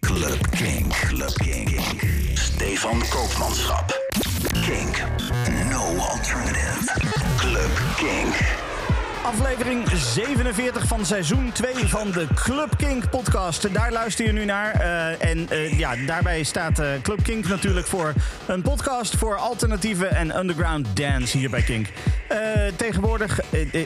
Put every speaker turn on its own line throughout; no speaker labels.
Club Kink. Club Kink. Stefan Koopmanschap. Kink. No alternative. Club Kink.
Aflevering 47 van seizoen 2 van de Club Kink podcast. Daar luister je nu naar. Eh, en eh, ja, daarbij staat eh, Club Kink natuurlijk voor een podcast voor alternatieve en underground dance hier bij Kink. Tegenwoordig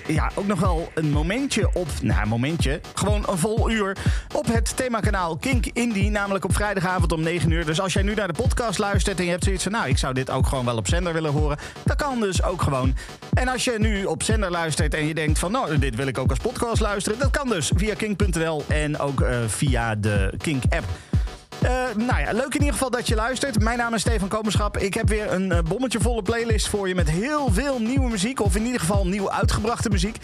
ja, ook nog wel een momentje op, nou een momentje, gewoon een vol uur op het themakanaal Kink Indie, namelijk op vrijdagavond om 9 uur. Dus als jij nu naar de podcast luistert en je hebt zoiets van, nou ik zou dit ook gewoon wel op zender willen horen, dat kan dus ook gewoon. En als je nu op zender luistert en je denkt van nou, dit wil ik ook als podcast luisteren. Dat kan dus via kink.nl en ook via de Kink-app. Uh, nou ja, leuk in ieder geval dat je luistert. Mijn naam is Stefan Komenschap. Ik heb weer een uh, bommetje volle playlist voor je met heel veel nieuwe muziek. Of in ieder geval nieuw uitgebrachte muziek.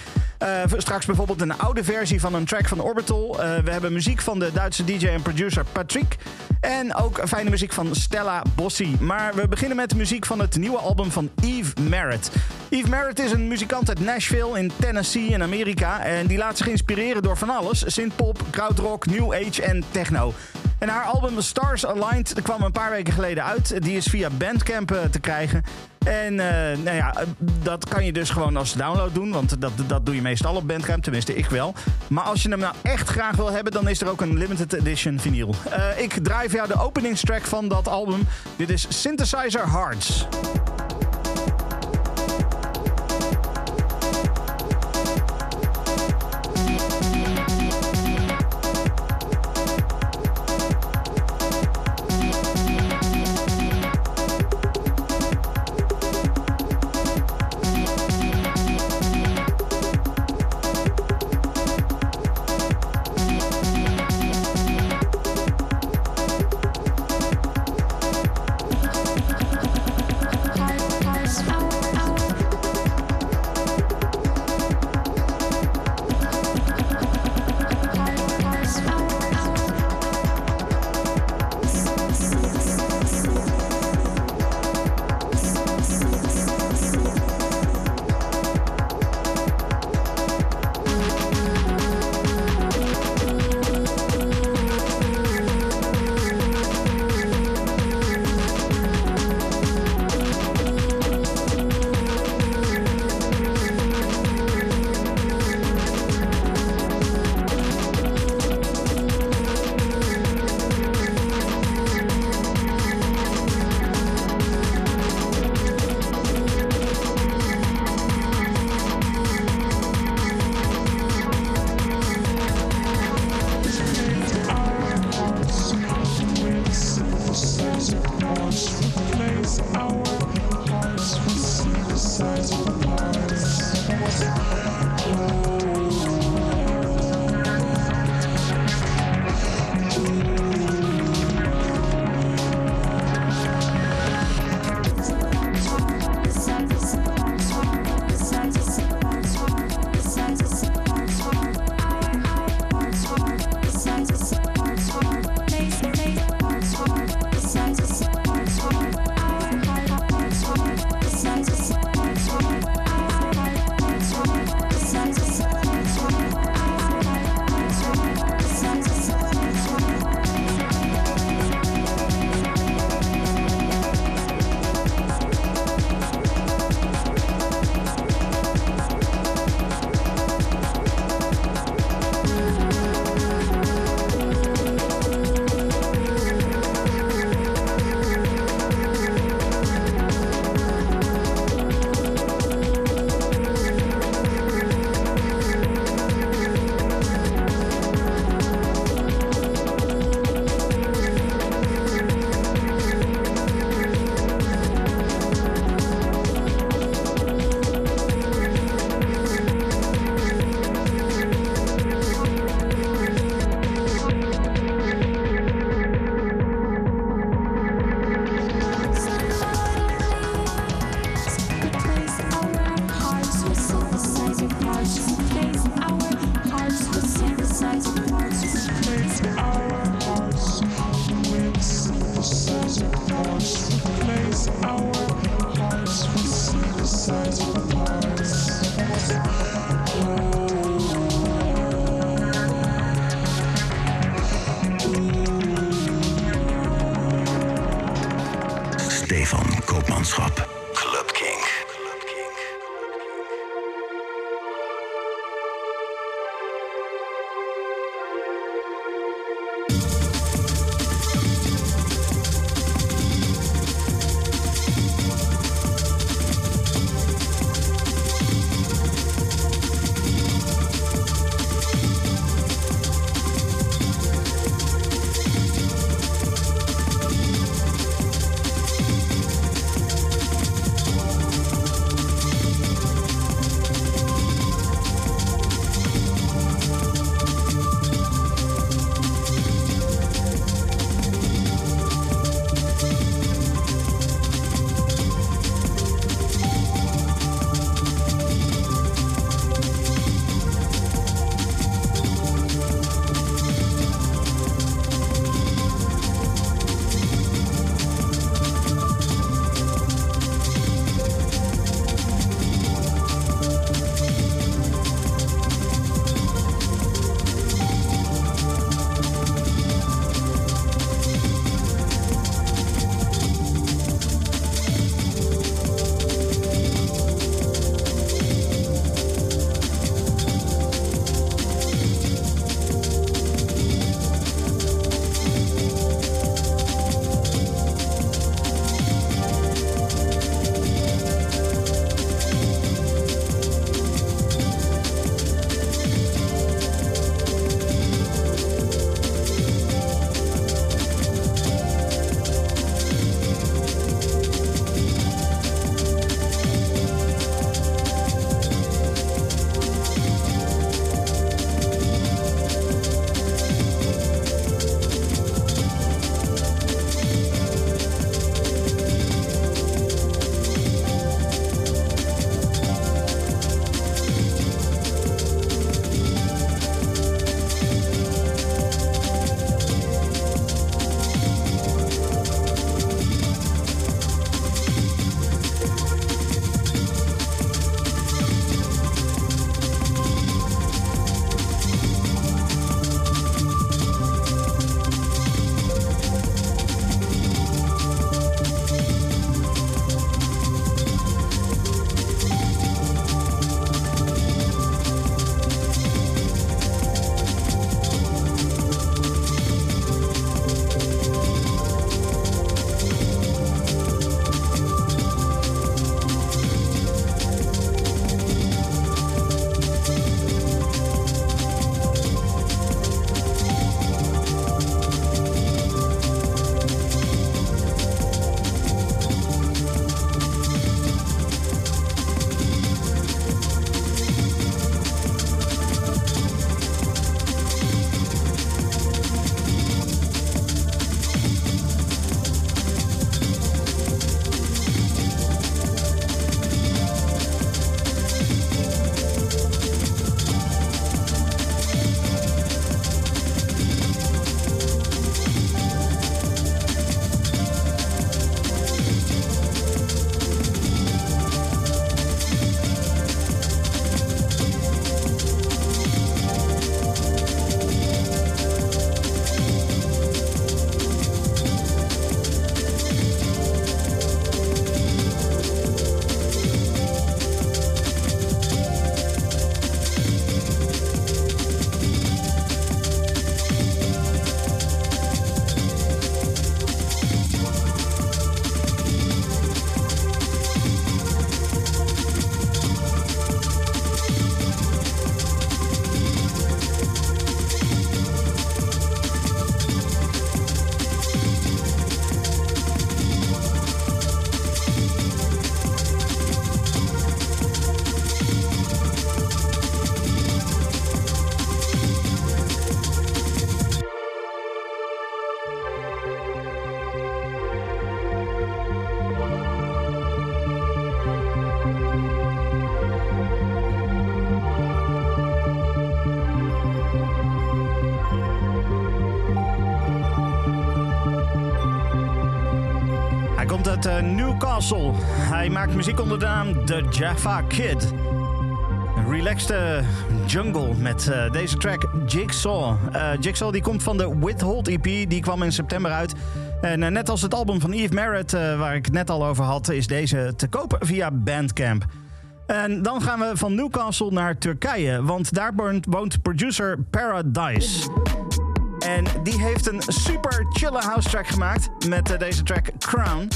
Uh, straks bijvoorbeeld een oude versie van een track van Orbital. we hebben muziek van de Duitse DJ en producer Patrick. En ook fijne muziek van Stella Bossi. Maar we beginnen met de muziek van het nieuwe album van Eve Merritt. Eve Merritt is een muzikant uit Nashville in Tennessee in Amerika. En die laat zich inspireren door van alles. Synthpop, krautrock, new age en techno. En haar album Stars Aligned kwam een paar weken geleden uit. Die is via Bandcamp eh, te krijgen. En uh, nou ja, dat kan je dus gewoon als download doen. Want dat, dat doe je meestal op Bandcamp. Tenminste, ik wel. Maar als je hem nou echt graag wil hebben, dan is er ook een limited edition vinyl. Uh, ik draai via de openingstrack van dat album. Dit is Synthesizer Hearts. Uh, Newcastle. Hij maakt muziek onder de naam The Jaffa Kid. Een relaxed uh, jungle met uh, deze track Jigsaw. Jigsaw die komt van de Withhold EP. Die kwam in september uit.
En eh, net als het album van Eve Merritt, eh, waar ik het net al over had, is deze te kopen via Bandcamp. En dan gaan we van Newcastle naar Turkije, want daar woont, producer Paradise. En die heeft een super chille house track gemaakt met eh, deze track Crown.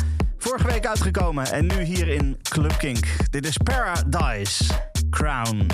Vorige week uitgekomen en nu hier in Club Kink. Dit is Paradise Crown.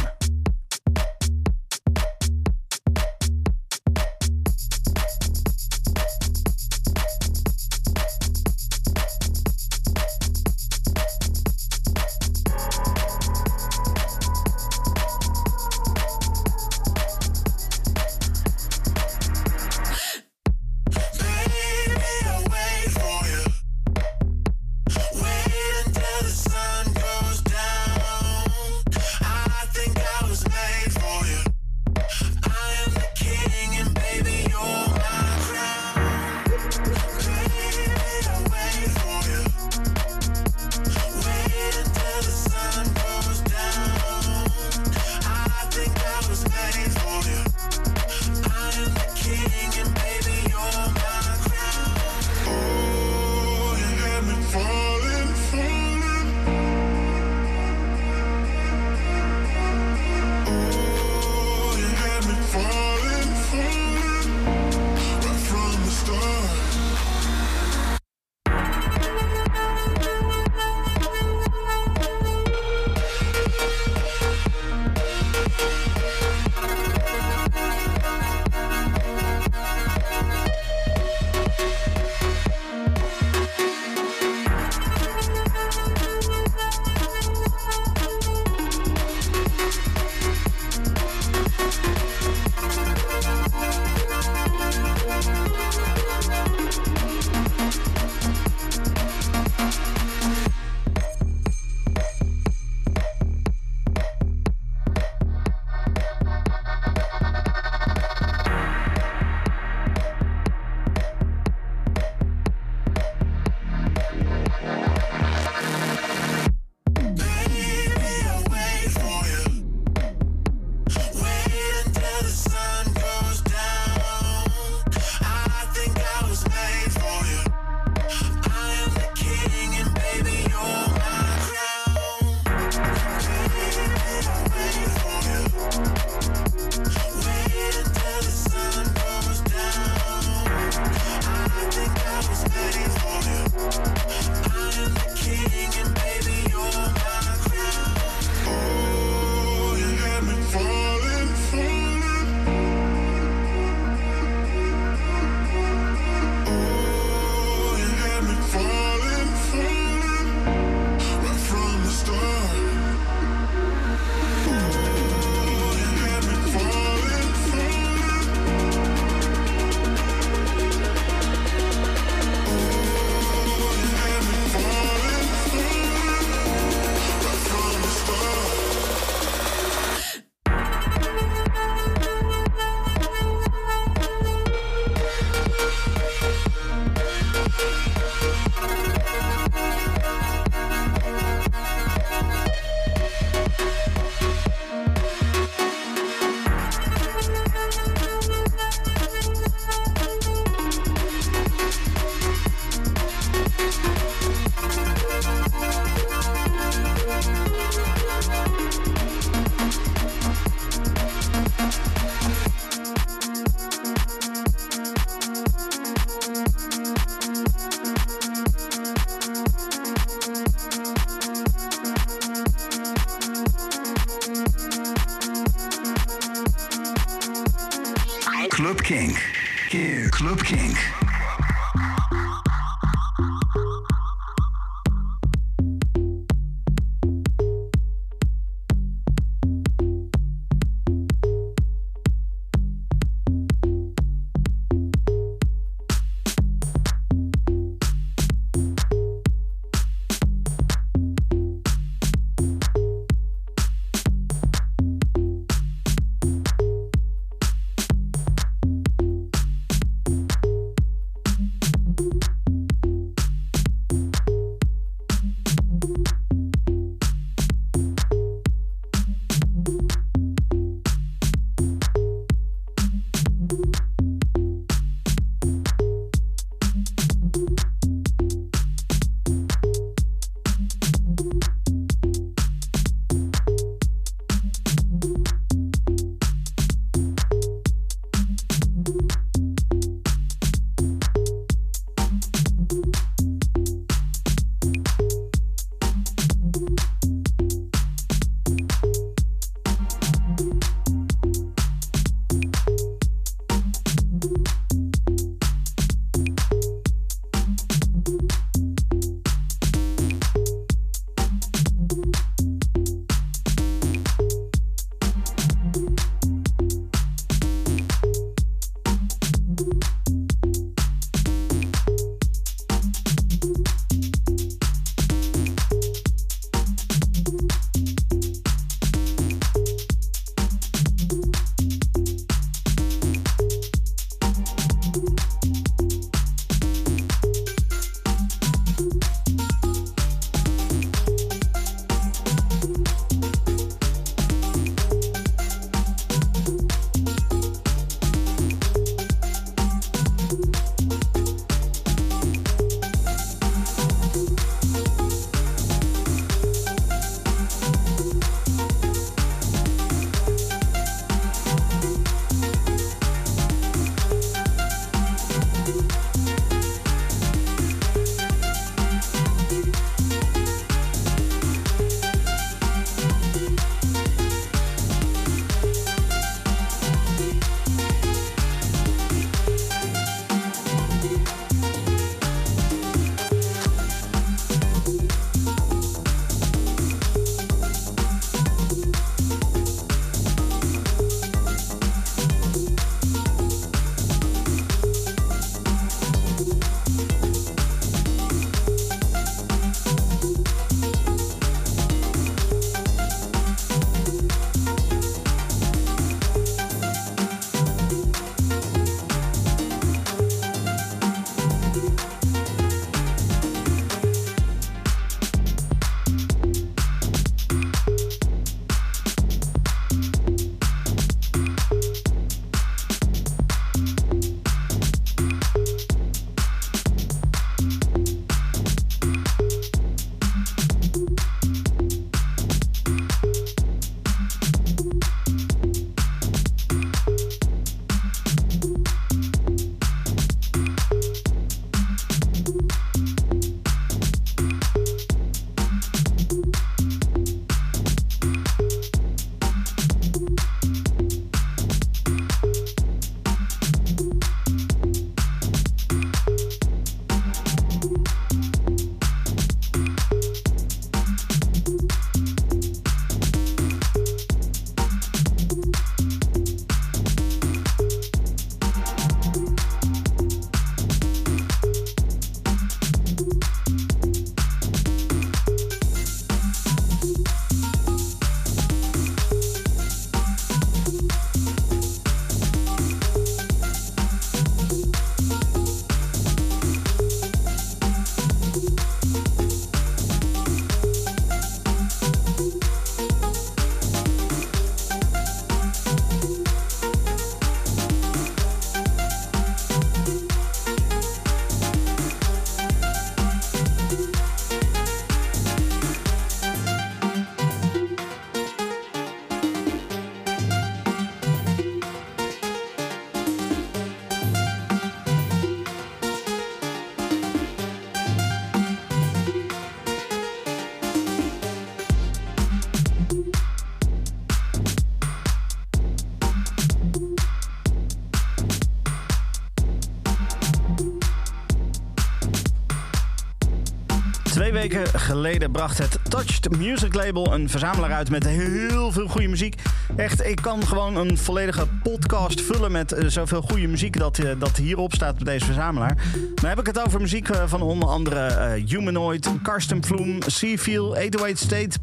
Weken geleden bracht het Touched Music Label een verzamelaar uit met heel veel goede muziek. Echt, ik kan gewoon een volledige podcast vullen met eh, zoveel goede muziek dat, eh, dat hierop staat bij deze verzamelaar. Dan heb ik het over muziek eh, van onder andere Humanoid, Karsten Vloem, Seafeel, 808 State,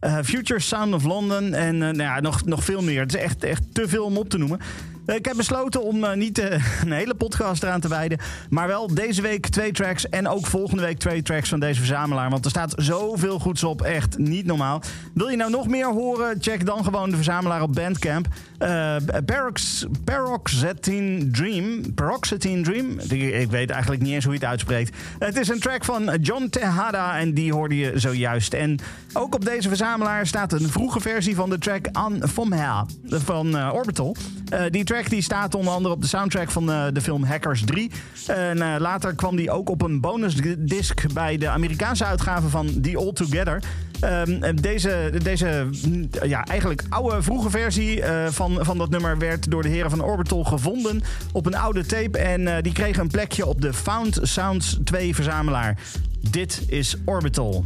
eh, Future Sound of London en nou ja, nog, nog veel meer. Het is echt, echt te veel om op te noemen. Eh, Ik heb besloten om eh, niet eh, een hele podcast eraan te wijden. Maar wel deze week twee tracks. En ook volgende week twee tracks van deze verzamelaar. Want er staat zoveel goeds op. Echt niet normaal. Wil je nou nog meer horen? Check dan gewoon de verzamelaar op Bandcamp. Eh Parox, Paroxetine Dream. Paroxetine Dream? Ik, weet eigenlijk niet eens hoe je het uitspreekt. Het is een track van John Tejada. En die hoorde je zojuist. En ook op deze verzamelaar staat een vroege versie van de track An Her van Orbital. Die track die staat onder andere op de soundtrack van eh, de film Hackers 3. En eh, later kwam die ook op een bonusdisc bij de Amerikaanse uitgave van The All Together. Ehm, deze, deze mm, ja, eigenlijk oude vroege versie eh, van, van dat nummer werd door de heren van Orbital gevonden op een oude tape. En die kregen een plekje op de Found Sounds 2 verzamelaar. Dit is Orbital.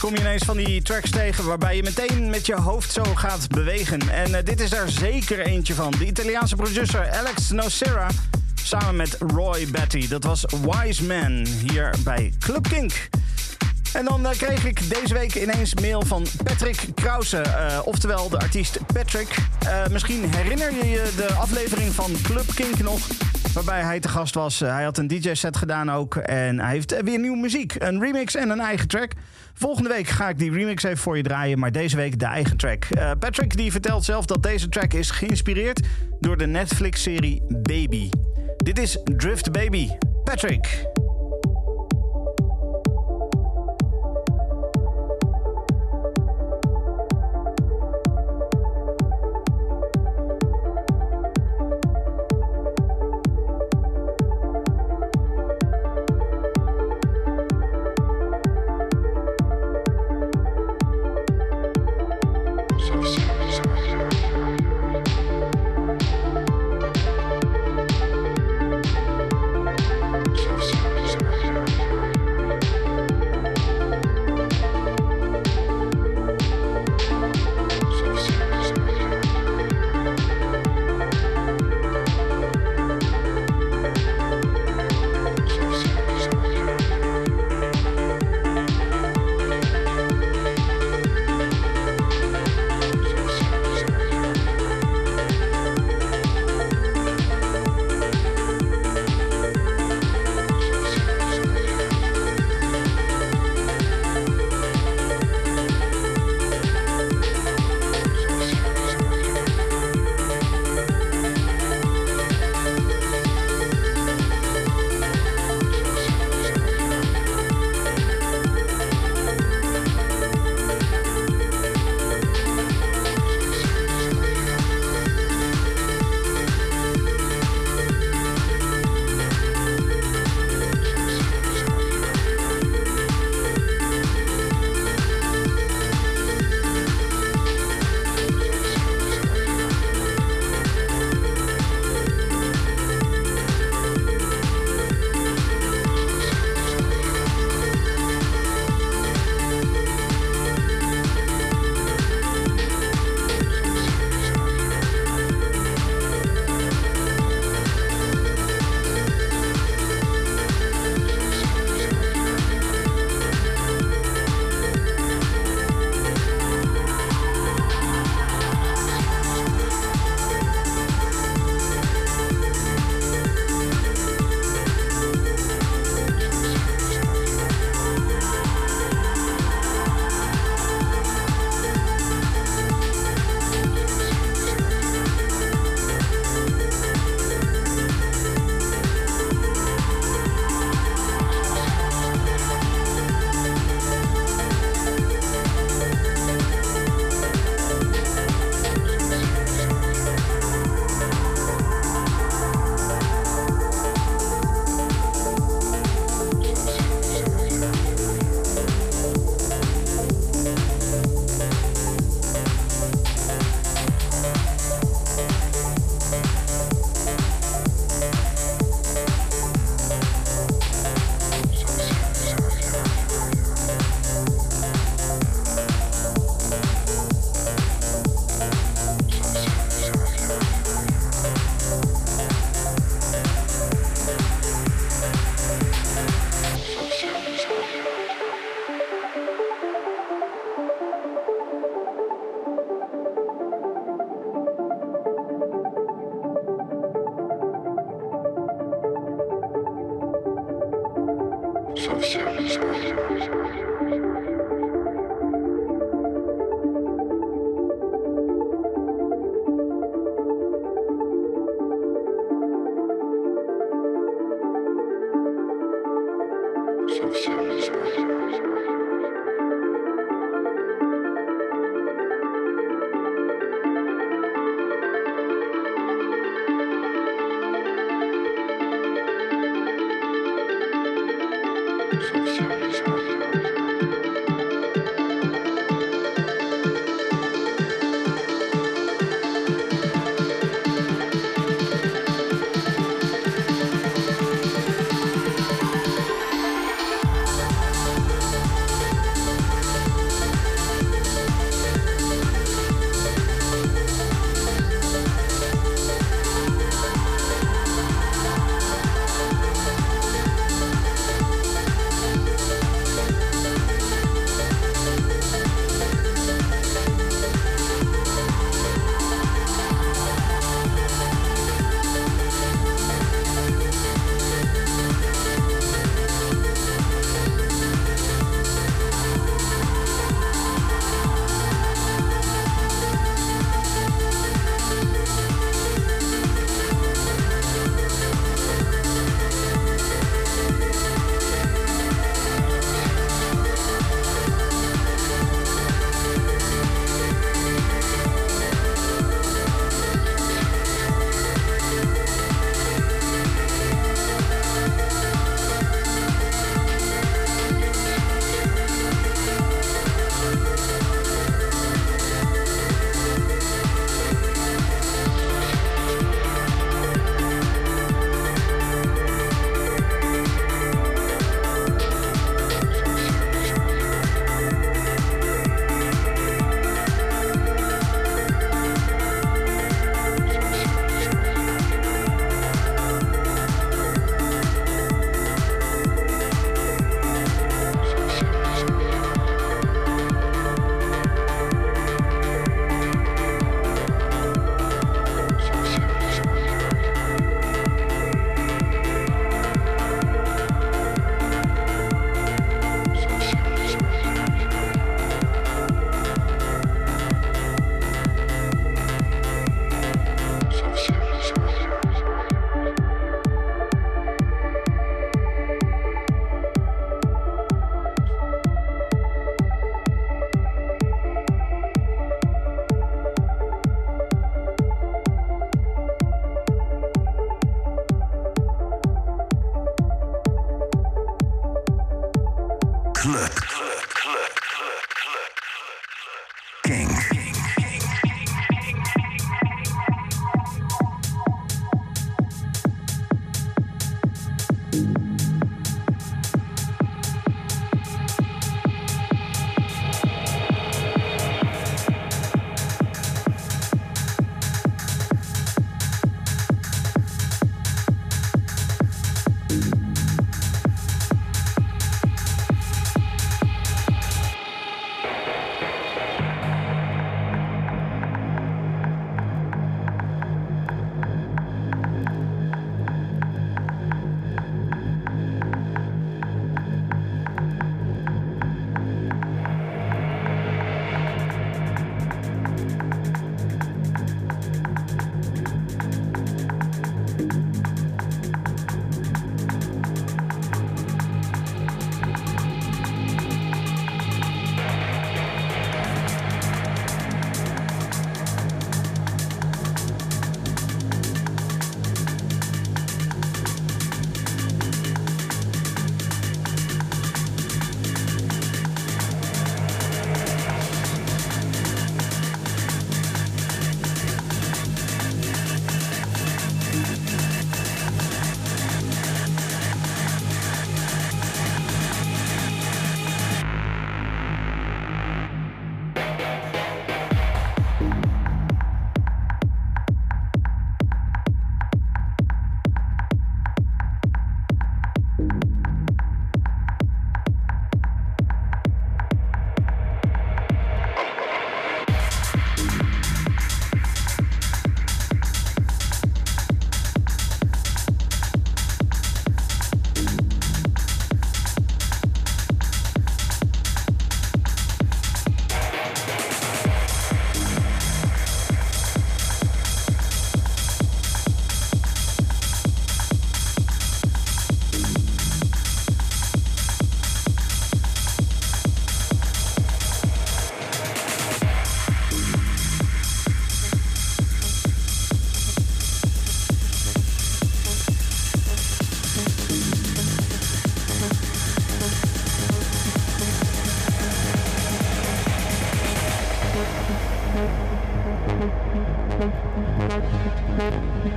Kom je ineens van die tracks tegen waarbij je meteen met je hoofd zo gaat bewegen. En eh, dit is daar zeker eentje van. De Italiaanse producer Alex Nocera samen met Roy Batty. Dat was Wise Man hier bij Club Kink. En dan eh, kreeg ik deze week ineens mail van Patrick Krause, eh, oftewel de artiest Patrick. Misschien herinner je je de aflevering van Club Kink nog, waarbij hij te gast was. hij had een DJ-set gedaan ook en hij heeft weer nieuwe muziek, een remix en een eigen track. Volgende week ga ik die remix even voor je draaien, maar deze week de eigen track. Eh, Patrick die vertelt zelf dat deze track is geïnspireerd door de Netflix-serie Baby. Dit is Drift Baby. Patrick.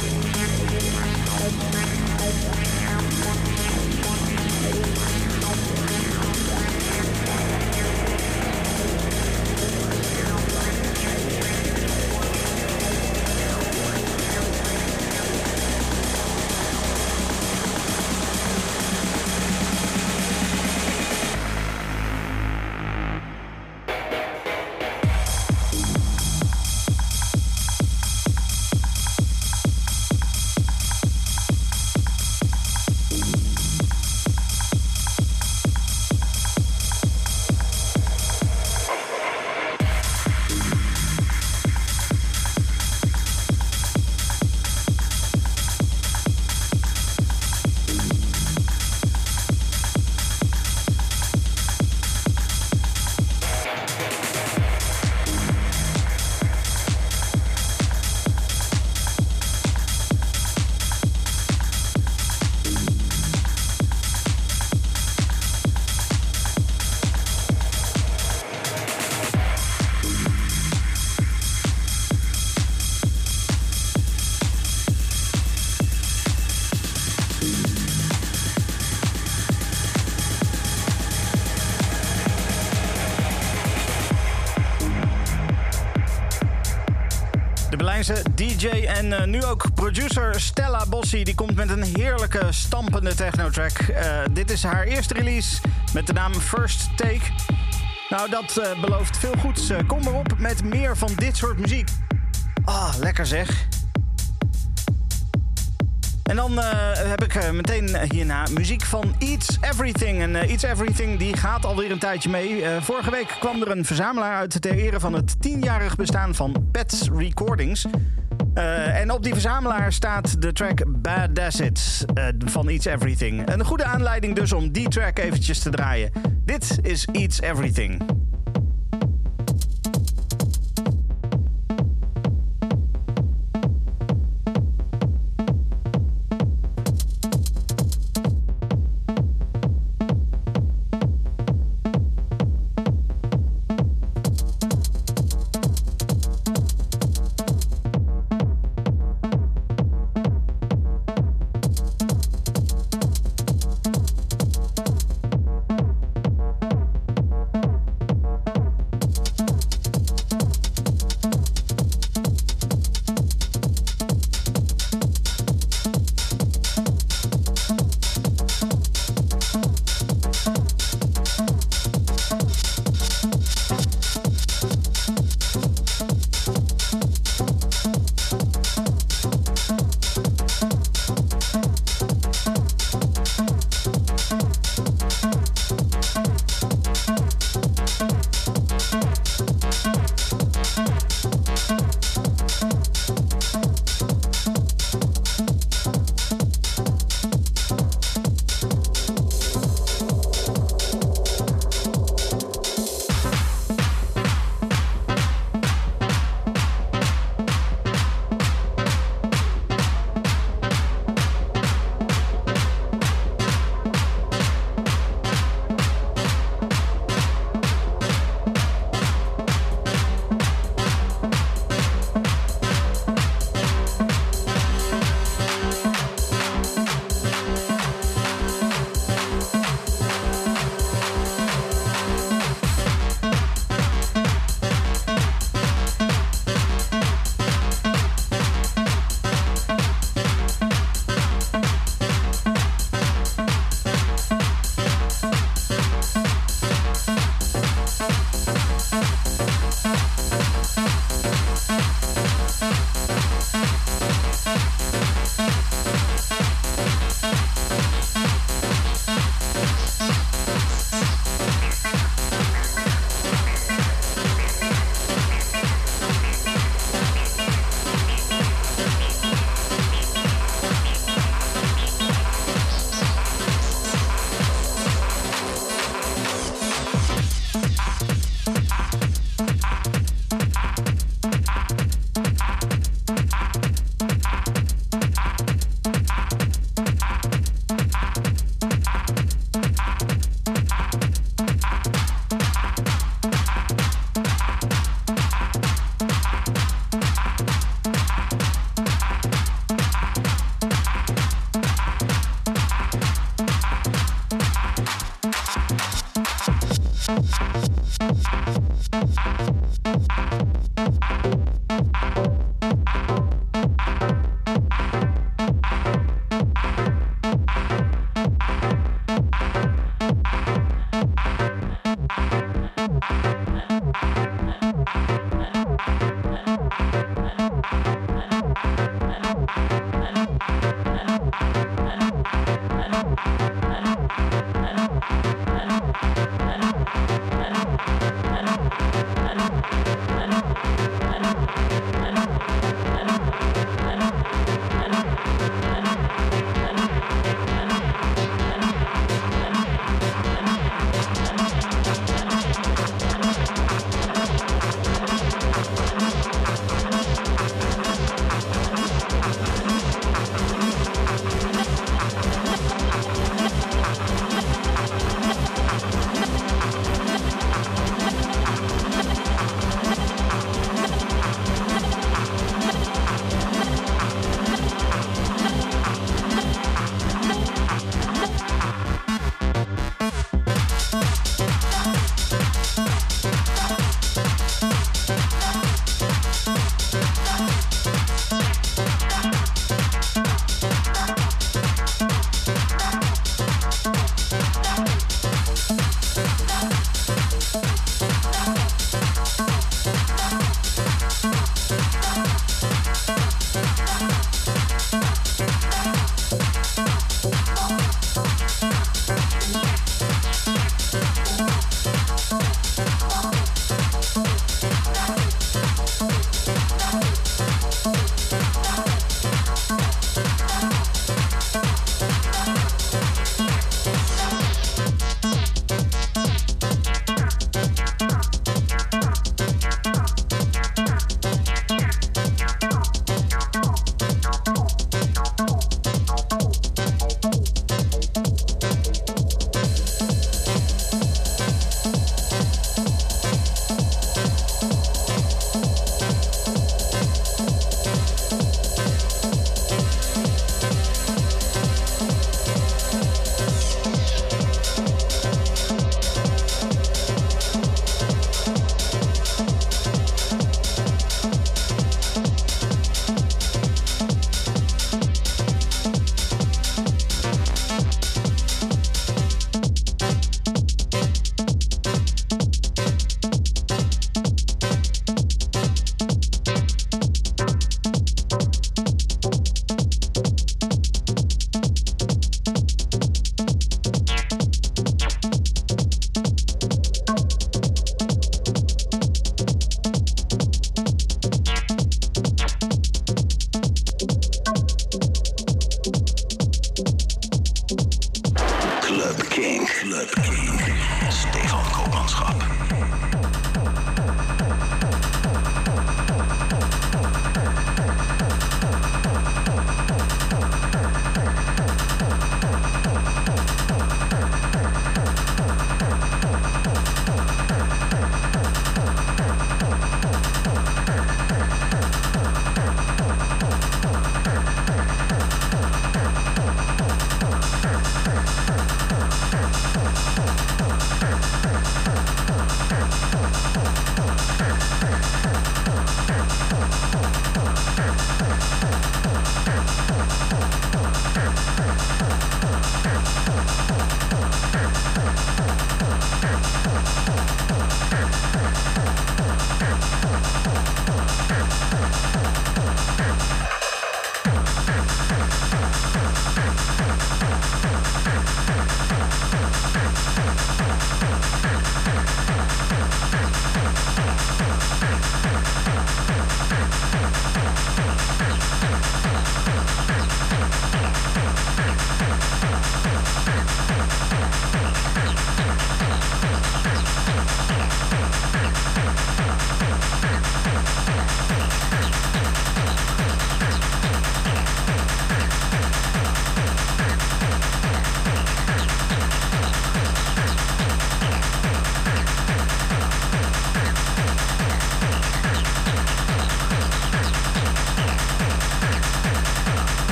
De DJ en eh, nu ook producer Stella Bossi. Die komt met een heerlijke stampende techno-track. Eh, dit is haar eerste release met de naam First Take. Nou, dat eh, belooft veel goeds. Kom maar op met meer van dit soort muziek. Ah, lekker zeg. En dan eh, heb ik eh, meteen hierna muziek van Eats Everything. En eh, Eats Everything die gaat alweer een tijdje mee. Vorige week kwam er een verzamelaar uit ter ere van het tienjarig bestaan van Pets Recordings. En op die verzamelaar staat de track Bad Assets van Eats Everything. Een goede aanleiding dus om die track eventjes te draaien. Dit is Eats Everything.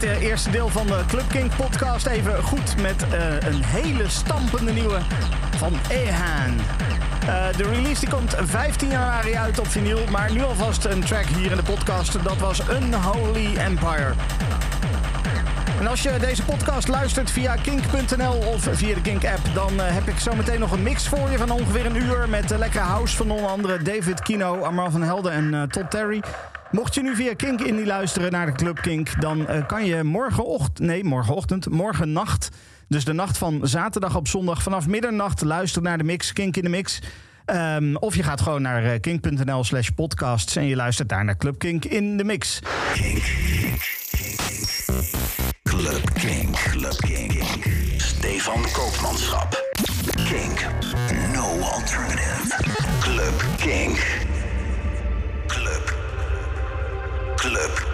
Dit eh, eerste deel van de Club Kink podcast even goed met eh, een hele stampende nieuwe van Ehan. Eh, de release die komt 15 januari uit op vinyl, maar nu alvast een track hier in de podcast. Dat was Unholy Empire. En als je deze podcast luistert via kink.nl of via de Kink-app... dan heb ik zometeen nog een mix voor je van ongeveer een uur... met lekkere house van onder andere David Kino, Armand van Helden en Todd Terry. Mocht je nu via Kink Indie luisteren naar de Club Kink... dan kan je morgenochtend, nee, morgenochtend, morgen nacht... dus de nacht van zaterdag op zondag vanaf middernacht... luisteren naar de mix, Kink in de Mix... Um, of je gaat gewoon naar uh, kink.nl slash podcasts... en je luistert daar naar Club Kink in de Mix.
Kink, kink, kink. Club Kink, Club. Stefan Koopmanschap. Kink, no alternative. Club Kink. Club.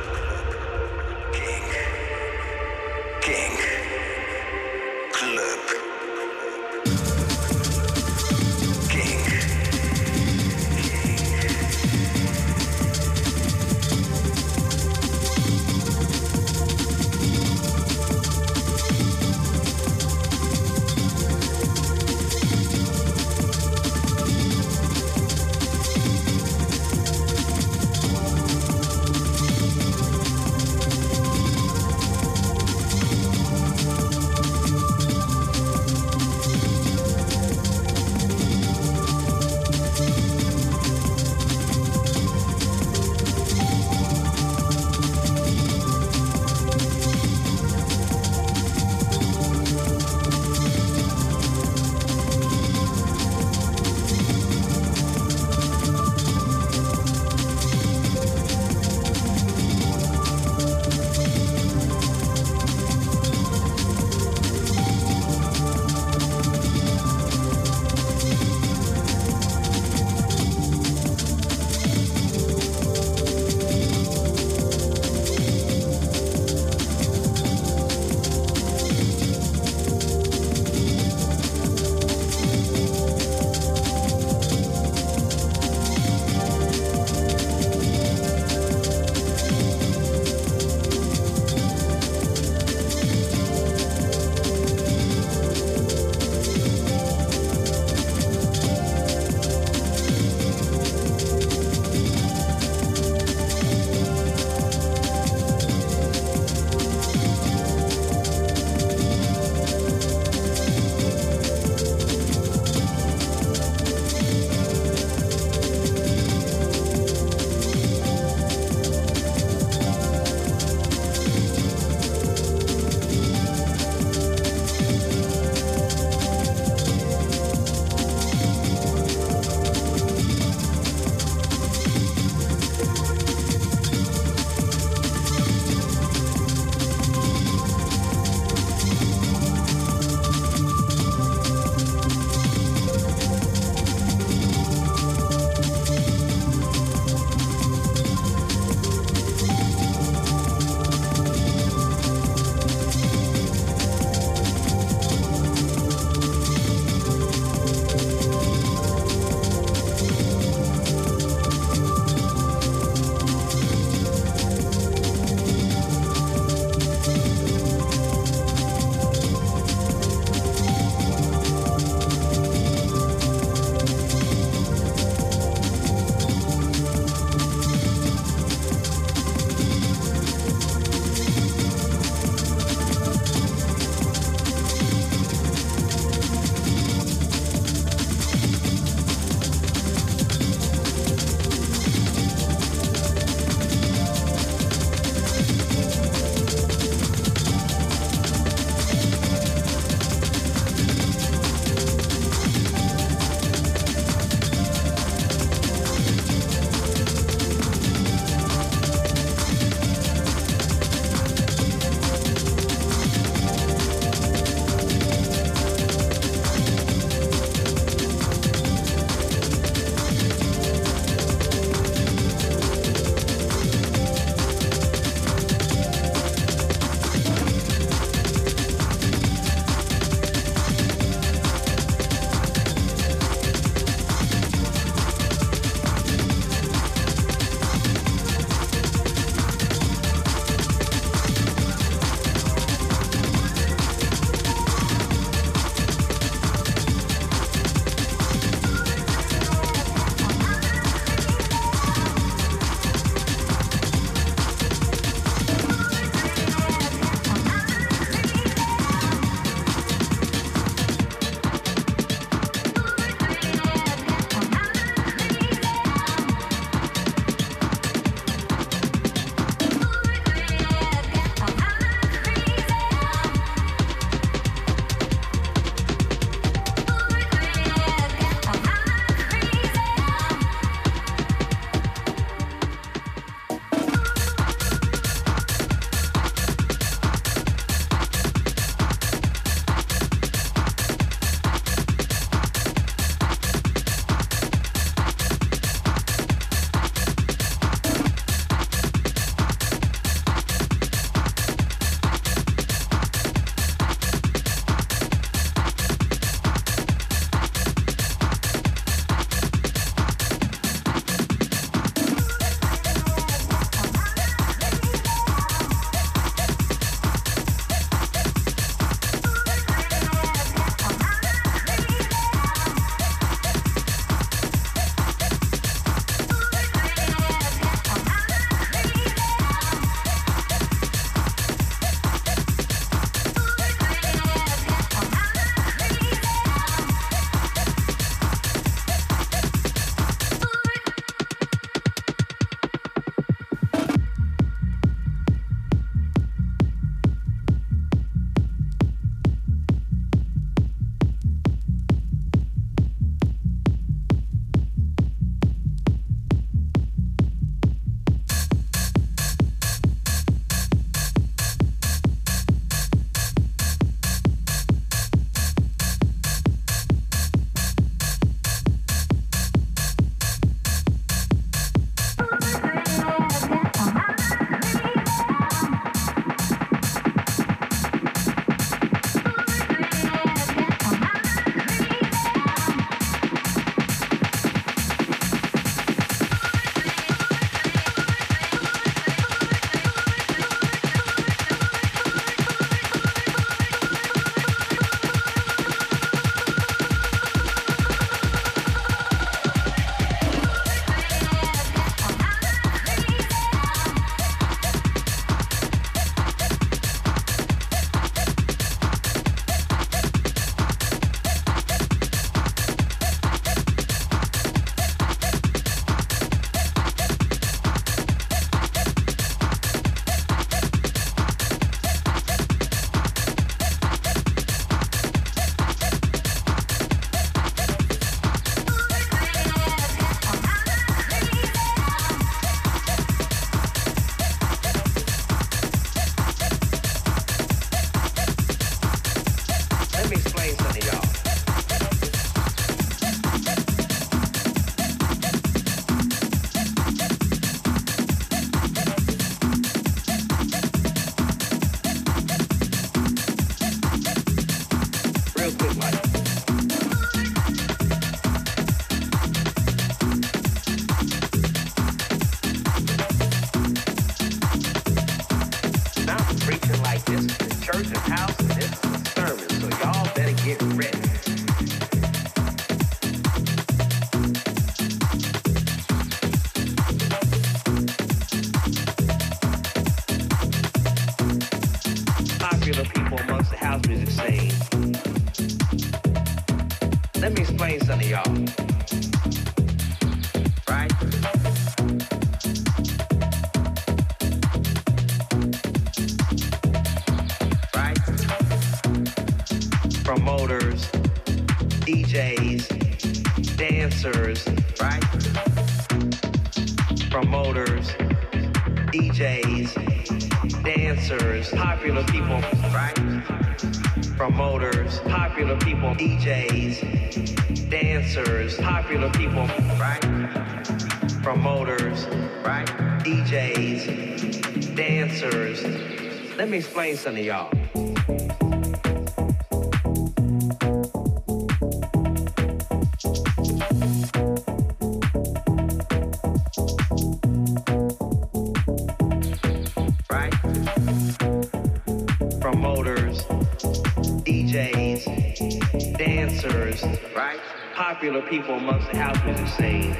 producers, right? Promoters, DJs, dancers, popular people, right? Promoters, popular people, DJs, dancers, popular people, right? Promoters, right? DJs, dancers. Let me explain something to y'all. people amongst the.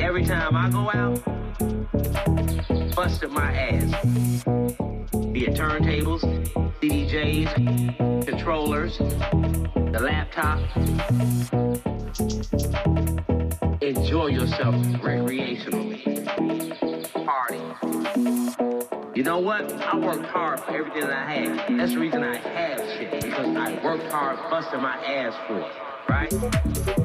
Every time I go out, busted my ass. Be it turntables, DJs, controllers, the laptop. worked hard for everything that I had. That's the reason I have shit, because I worked hard busting my ass for it, right?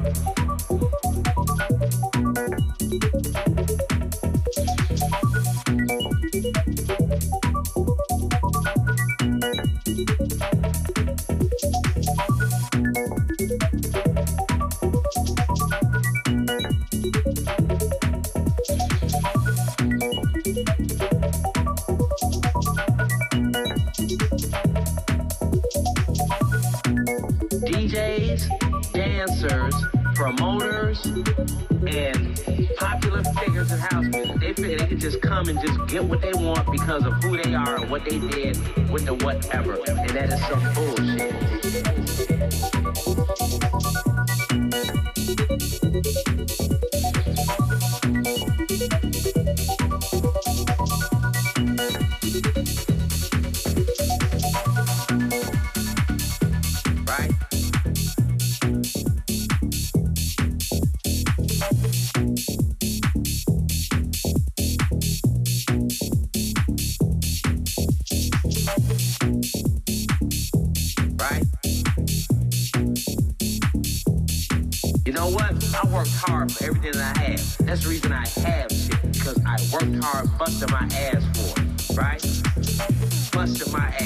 busting my ass.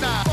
nah.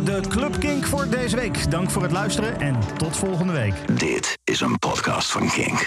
De Club Kink voor deze week. Dank voor het luisteren en tot volgende week.
Dit is een podcast van Kink.